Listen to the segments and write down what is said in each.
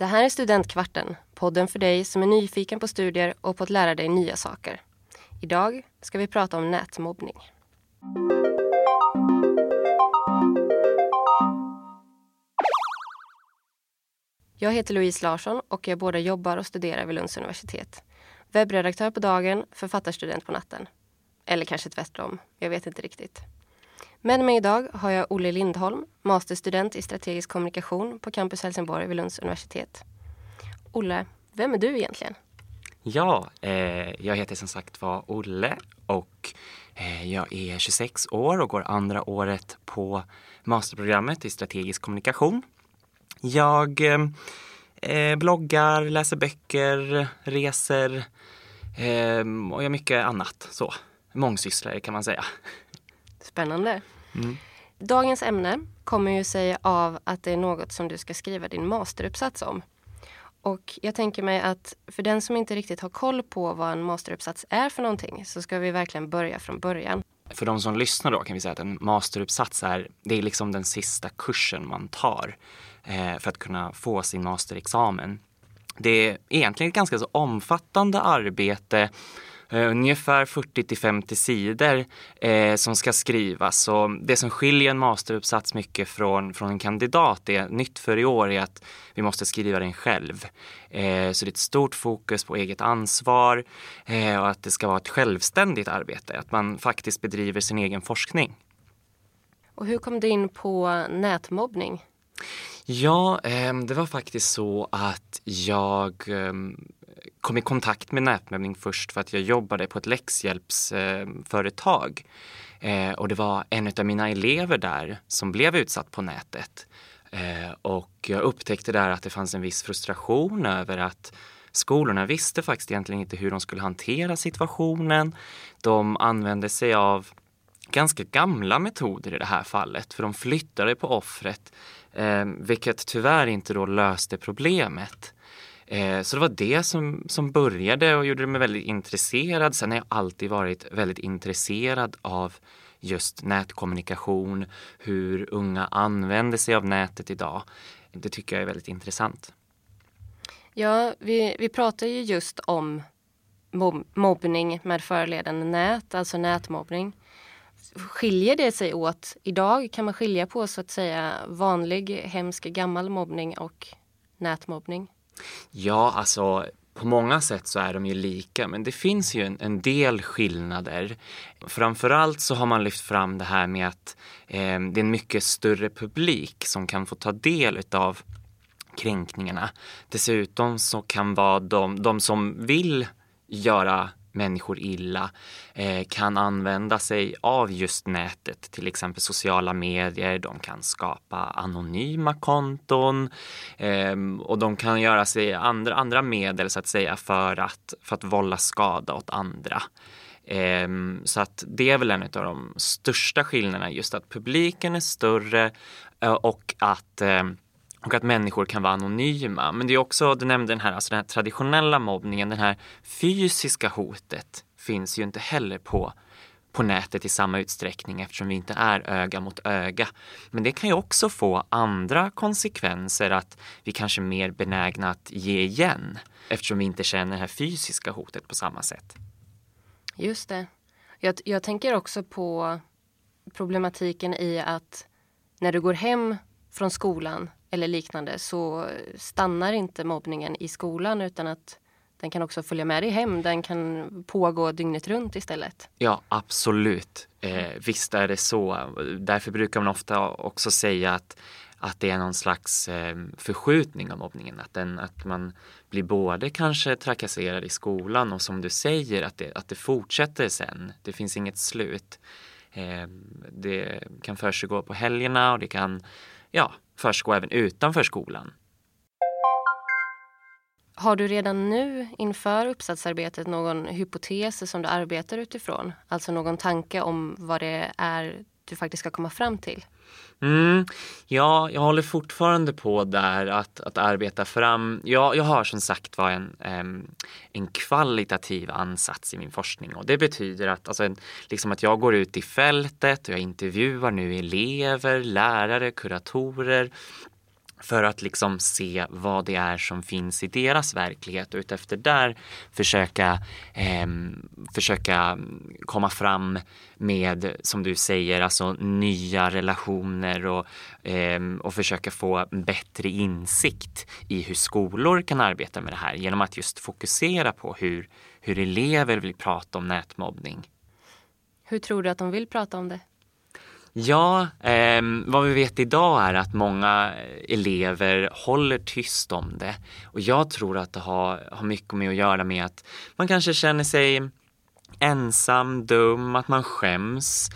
Det här är Studentkvarten, podden för dig som är nyfiken på studier och på att lära dig nya saker. Idag ska vi prata om nätmobbning. Jag heter Louise Larsson och jag både jobbar och studerar vid Lunds universitet. Webbredaktör på dagen, författarstudent på natten. Eller kanske tvärtom, jag vet inte riktigt. Med mig idag har jag Olle Lindholm, masterstudent i strategisk kommunikation på Campus Helsingborg vid Lunds universitet. Olle, vem är du egentligen? Ja, eh, jag heter som sagt var Olle och eh, jag är 26 år och går andra året på masterprogrammet i strategisk kommunikation. Jag eh, bloggar, läser böcker, reser eh, och gör mycket annat. Så, mångsysslare kan man säga. Spännande. Mm. Dagens ämne kommer ju sig av att det är något som du ska skriva din masteruppsats om. Och jag tänker mig att för den som inte riktigt har koll på vad en masteruppsats är för någonting så ska vi verkligen börja från början. För de som lyssnar då kan vi säga att en masteruppsats är, det är liksom den sista kursen man tar eh, för att kunna få sin masterexamen. Det är egentligen ett ganska så omfattande arbete ungefär 40 till 50 sidor eh, som ska skrivas. Och det som skiljer en masteruppsats mycket från, från en kandidat, är nytt för i år, är att vi måste skriva den själv. Eh, så det är ett stort fokus på eget ansvar eh, och att det ska vara ett självständigt arbete, att man faktiskt bedriver sin egen forskning. Och hur kom du in på nätmobbning? Ja, ehm, det var faktiskt så att jag ehm, kom i kontakt med nätmobbning först för att jag jobbade på ett läxhjälpsföretag. Eh, och det var en av mina elever där som blev utsatt på nätet. Eh, och jag upptäckte där att det fanns en viss frustration över att skolorna visste faktiskt egentligen inte hur de skulle hantera situationen. De använde sig av ganska gamla metoder i det här fallet, för de flyttade på offret, eh, vilket tyvärr inte då löste problemet. Eh, så det var det som, som började och gjorde mig väldigt intresserad. Sen har jag alltid varit väldigt intresserad av just nätkommunikation, hur unga använder sig av nätet idag. Det tycker jag är väldigt intressant. Ja, vi, vi pratar ju just om mob mobbning med förledande nät, alltså nätmobbning. Skiljer det sig åt idag? Kan man skilja på så att säga vanlig, hemsk, gammal mobbning och nätmobbning? Ja, alltså på många sätt så är de ju lika, men det finns ju en, en del skillnader. Framförallt så har man lyft fram det här med att eh, det är en mycket större publik som kan få ta del av kränkningarna. Dessutom så kan vara de, de som vill göra människor illa eh, kan använda sig av just nätet, till exempel sociala medier. De kan skapa anonyma konton eh, och de kan göra sig andra, andra medel så att säga för att, för att vålla skada åt andra. Eh, så att det är väl en av de största skillnaderna, just att publiken är större eh, och att ehm, och att människor kan vara anonyma. Men det är också, du nämnde den här, alltså den här traditionella mobbningen, det här fysiska hotet finns ju inte heller på, på nätet i samma utsträckning eftersom vi inte är öga mot öga. Men det kan ju också få andra konsekvenser, att vi kanske är mer benägna att ge igen eftersom vi inte känner det här fysiska hotet på samma sätt. Just det. Jag, jag tänker också på problematiken i att när du går hem från skolan eller liknande så stannar inte mobbningen i skolan utan att den kan också följa med dig hem. Den kan pågå dygnet runt istället. Ja, absolut. Eh, visst är det så. Därför brukar man ofta också säga att, att det är någon slags eh, förskjutning av mobbningen. Att, den, att man blir både kanske trakasserad i skolan och som du säger att det, att det fortsätter sen. Det finns inget slut. Eh, det kan försiggå på helgerna och det kan ja, försiggå även utanför skolan. Har du redan nu inför uppsatsarbetet någon hypotes som du arbetar utifrån? Alltså någon tanke om vad det är du faktiskt ska komma fram till? Mm, ja, jag håller fortfarande på där att, att arbeta fram. Ja, jag har som sagt var en, en kvalitativ ansats i min forskning. Och det betyder att, alltså, liksom att jag går ut i fältet och jag intervjuar nu elever, lärare, kuratorer för att liksom se vad det är som finns i deras verklighet och utefter där försöka, eh, försöka komma fram med, som du säger, alltså nya relationer och, eh, och försöka få bättre insikt i hur skolor kan arbeta med det här genom att just fokusera på hur, hur elever vill prata om nätmobbning. Hur tror du att de vill prata om det? Ja, eh, vad vi vet idag är att många elever håller tyst om det. Och jag tror att det har, har mycket med att göra med att man kanske känner sig ensam, dum, att man skäms.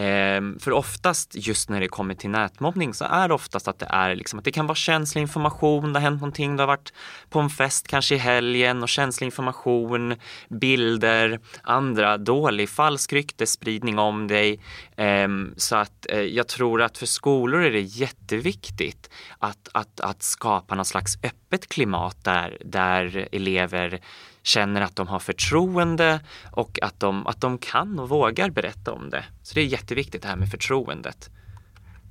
Ehm, för oftast just när det kommer till nätmobbning så är det oftast att det är liksom att det kan vara känslig information, det har hänt någonting, du har varit på en fest kanske i helgen och känslig information, bilder, andra dålig falsk ryktesspridning om dig. Ehm, så att eh, jag tror att för skolor är det jätteviktigt att, att, att skapa något slags öppet klimat där, där elever känner att de har förtroende och att de, att de kan och vågar berätta om det. Så det är jätteviktigt det här med förtroendet.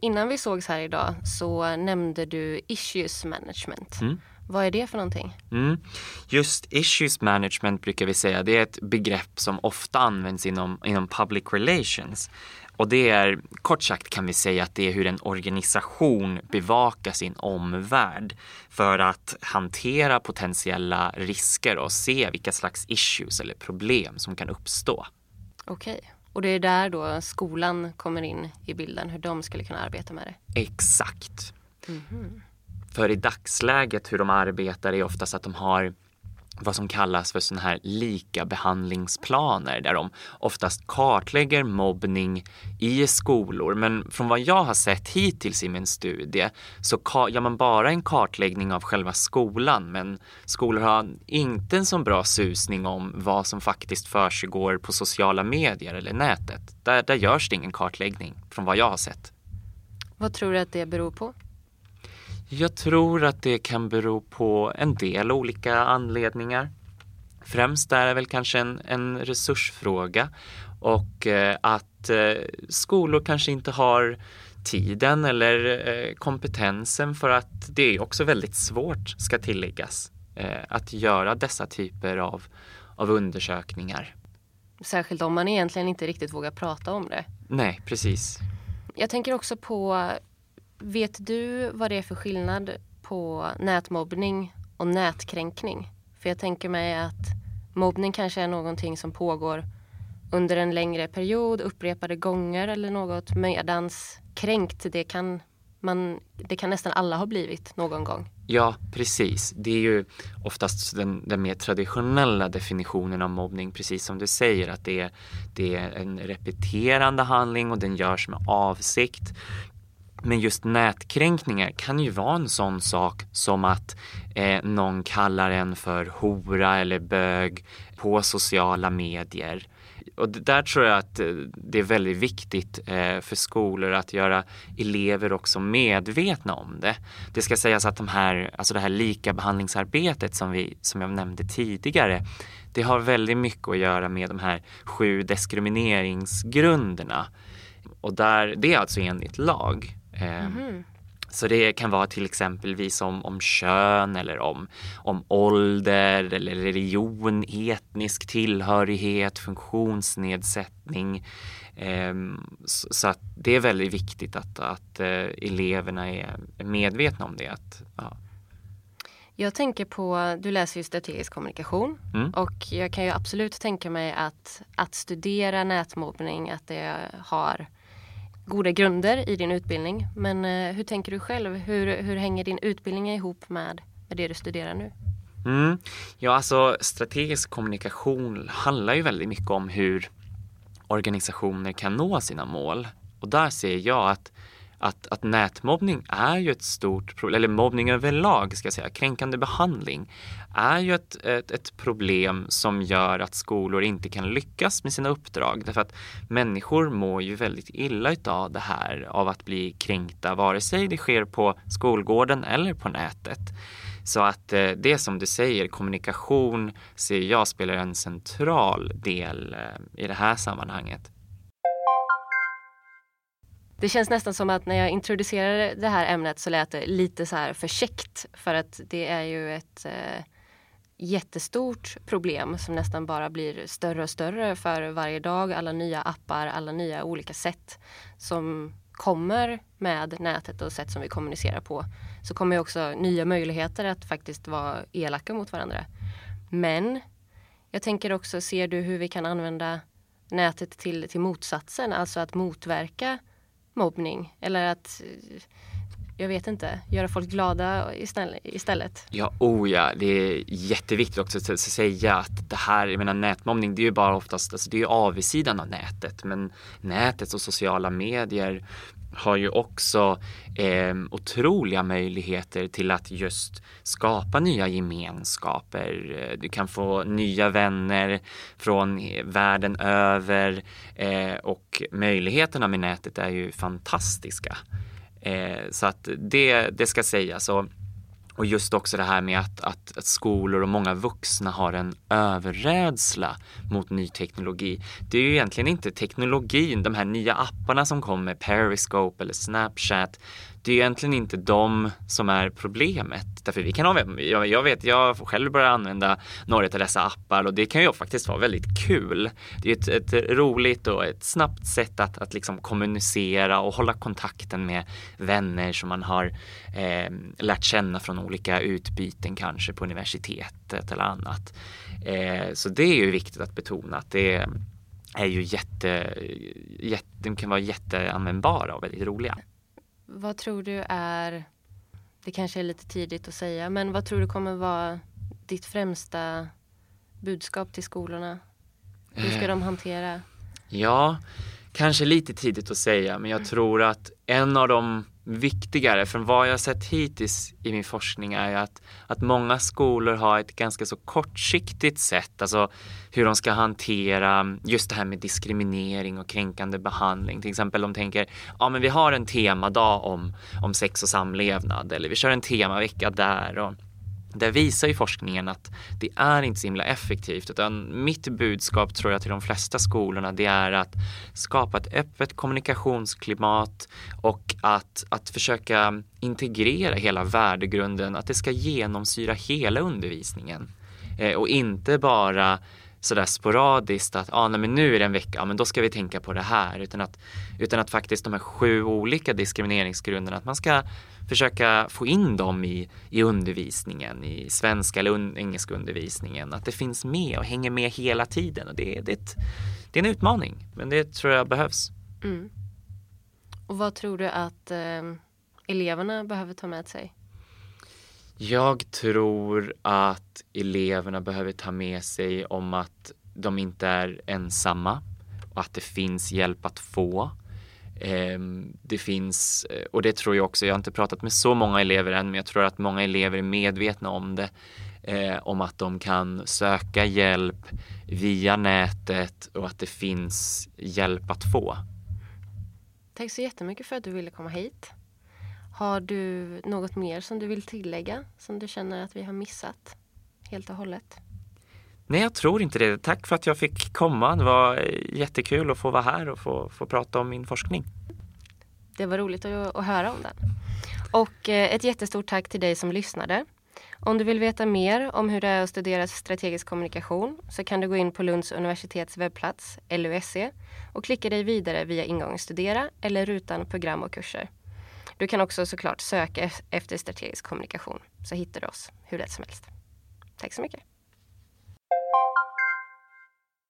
Innan vi sågs här idag så nämnde du issues management. Mm. Vad är det för någonting? Mm. Just issues management brukar vi säga, det är ett begrepp som ofta används inom, inom public relations. Och det är, kort sagt kan vi säga att det är hur en organisation bevakar sin omvärld för att hantera potentiella risker och se vilka slags issues eller problem som kan uppstå. Okej, och det är där då skolan kommer in i bilden, hur de skulle kunna arbeta med det? Exakt. Mm -hmm. För i dagsläget hur de arbetar är oftast att de har vad som kallas för sådana här lika behandlingsplaner där de oftast kartlägger mobbning i skolor. Men från vad jag har sett hittills i min studie så gör man bara en kartläggning av själva skolan men skolor har inte en så bra susning om vad som faktiskt försiggår på sociala medier eller nätet. Där, där görs det ingen kartläggning från vad jag har sett. Vad tror du att det beror på? Jag tror att det kan bero på en del olika anledningar. Främst är det väl kanske en, en resursfråga och eh, att eh, skolor kanske inte har tiden eller eh, kompetensen för att det är också väldigt svårt, ska tilläggas, att göra dessa typer av, av undersökningar. Särskilt om man egentligen inte riktigt vågar prata om det. Nej, precis. Jag tänker också på Vet du vad det är för skillnad på nätmobbning och nätkränkning? För jag tänker mig att mobbning kanske är någonting som pågår under en längre period, upprepade gånger eller något. Medans kränkt, det kan, man, det kan nästan alla ha blivit någon gång. Ja, precis. Det är ju oftast den, den mer traditionella definitionen av mobbning, precis som du säger, att det är, det är en repeterande handling och den görs med avsikt. Men just nätkränkningar kan ju vara en sån sak som att eh, någon kallar en för hora eller bög på sociala medier. Och där tror jag att eh, det är väldigt viktigt eh, för skolor att göra elever också medvetna om det. Det ska sägas att de här, alltså det här likabehandlingsarbetet som, vi, som jag nämnde tidigare, det har väldigt mycket att göra med de här sju diskrimineringsgrunderna. Och där, det är alltså enligt lag. Mm. Så det kan vara till exempelvis om, om kön eller om, om ålder eller religion, etnisk tillhörighet, funktionsnedsättning. Um, så, att det är väldigt viktigt att, att uh, eleverna är medvetna om det. Att, ja. Jag tänker på, du läser ju strategisk kommunikation mm. och jag kan ju absolut tänka mig att, att studera nätmobbning, att det har goda grunder i din utbildning. Men eh, hur tänker du själv? Hur, hur hänger din utbildning ihop med, med det du studerar nu? Mm. Ja, alltså strategisk kommunikation handlar ju väldigt mycket om hur organisationer kan nå sina mål. Och där ser jag att att, att nätmobbning är ju ett stort problem, eller mobbning överlag ska jag säga, kränkande behandling är ju ett, ett, ett, problem som gör att skolor inte kan lyckas med sina uppdrag. Därför att människor mår ju väldigt illa utav det här, av att bli kränkta, vare sig det sker på skolgården eller på nätet. Så att eh, det som du säger, kommunikation ser jag spelar en central del eh, i det här sammanhanget. Det känns nästan som att när jag introducerade det här ämnet så lät det lite så här för käckt för att det är ju ett eh, jättestort problem som nästan bara blir större och större för varje dag. Alla nya appar, alla nya olika sätt som kommer med nätet och sätt som vi kommunicerar på så kommer ju också nya möjligheter att faktiskt vara elaka mot varandra. Men jag tänker också, ser du hur vi kan använda nätet till, till motsatsen, alltså att motverka mobbning eller att eh, jag vet inte, göra folk glada istället. Ja, oh ja, det är jätteviktigt också att säga att det här, jag menar nätmobbning, det är ju bara oftast, alltså det är ju avsidan av nätet, men nätet och sociala medier har ju också eh, otroliga möjligheter till att just skapa nya gemenskaper. Du kan få nya vänner från världen över eh, och möjligheterna med nätet är ju fantastiska. Eh, så att det, det ska sägas. Och, och just också det här med att, att, att, skolor och många vuxna har en överrädsla mot ny teknologi. Det är ju egentligen inte teknologin, de här nya apparna som kommer, Periscope eller Snapchat det är egentligen inte de som är problemet. Därför vi kan ha, jag vet, jag själv börjar använda några av dessa appar och det kan ju faktiskt vara väldigt kul. Det är ett, ett roligt och ett snabbt sätt att, att liksom kommunicera och hålla kontakten med vänner som man har eh, lärt känna från olika utbyten kanske på universitetet eller annat. Eh, så det är ju viktigt att betona att det är ju jätte, jätte, de kan vara jätteanvändbara och väldigt roliga. Vad tror du är, det kanske är lite tidigt att säga, men vad tror du kommer vara ditt främsta budskap till skolorna? Hur ska de hantera? Ja, kanske lite tidigt att säga, men jag tror att en av de viktigare från vad jag sett hittills i min forskning är att, att många skolor har ett ganska så kortsiktigt sätt, alltså hur de ska hantera just det här med diskriminering och kränkande behandling. Till exempel de tänker, ja men vi har en temadag om, om sex och samlevnad eller vi kör en temavecka där och där visar ju forskningen att det är inte så himla effektivt utan mitt budskap tror jag till de flesta skolorna det är att skapa ett öppet kommunikationsklimat och att, att försöka integrera hela värdegrunden, att det ska genomsyra hela undervisningen. Eh, och inte bara sådär sporadiskt att ah, nej, men nu är det en vecka, ja, men då ska vi tänka på det här. Utan att, utan att faktiskt de här sju olika diskrimineringsgrunderna, att man ska försöka få in dem i, i undervisningen, i svenska eller un, engelska undervisningen. Att det finns med och hänger med hela tiden. Och det, det, är, ett, det är en utmaning, men det tror jag behövs. Mm. Och vad tror du att eh, eleverna behöver ta med sig? Jag tror att eleverna behöver ta med sig om att de inte är ensamma och att det finns hjälp att få. Ehm, det finns, eh, och det tror jag också, jag har inte pratat med så många elever än, men jag tror att många elever är medvetna om det. Eh, om att de kan söka hjälp via nätet och att det finns hjälp att få. Tack så jättemycket för att du ville komma hit. Har du något mer som du vill tillägga som du känner att vi har missat helt och hållet? Nej, jag tror inte det. Tack för att jag fick komma. Det var jättekul att få vara här och få, få prata om min forskning. Det var roligt att, att höra om den. Och eh, ett jättestort tack till dig som lyssnade. Om du vill veta mer om hur det är att studera strategisk kommunikation så kan du gå in på Lunds universitets webbplats, LUSC, och klicka dig vidare via ingången Studera eller rutan Program och kurser. Du kan också såklart söka efter strategisk kommunikation så hittar du oss hur lätt som helst. Tack så mycket.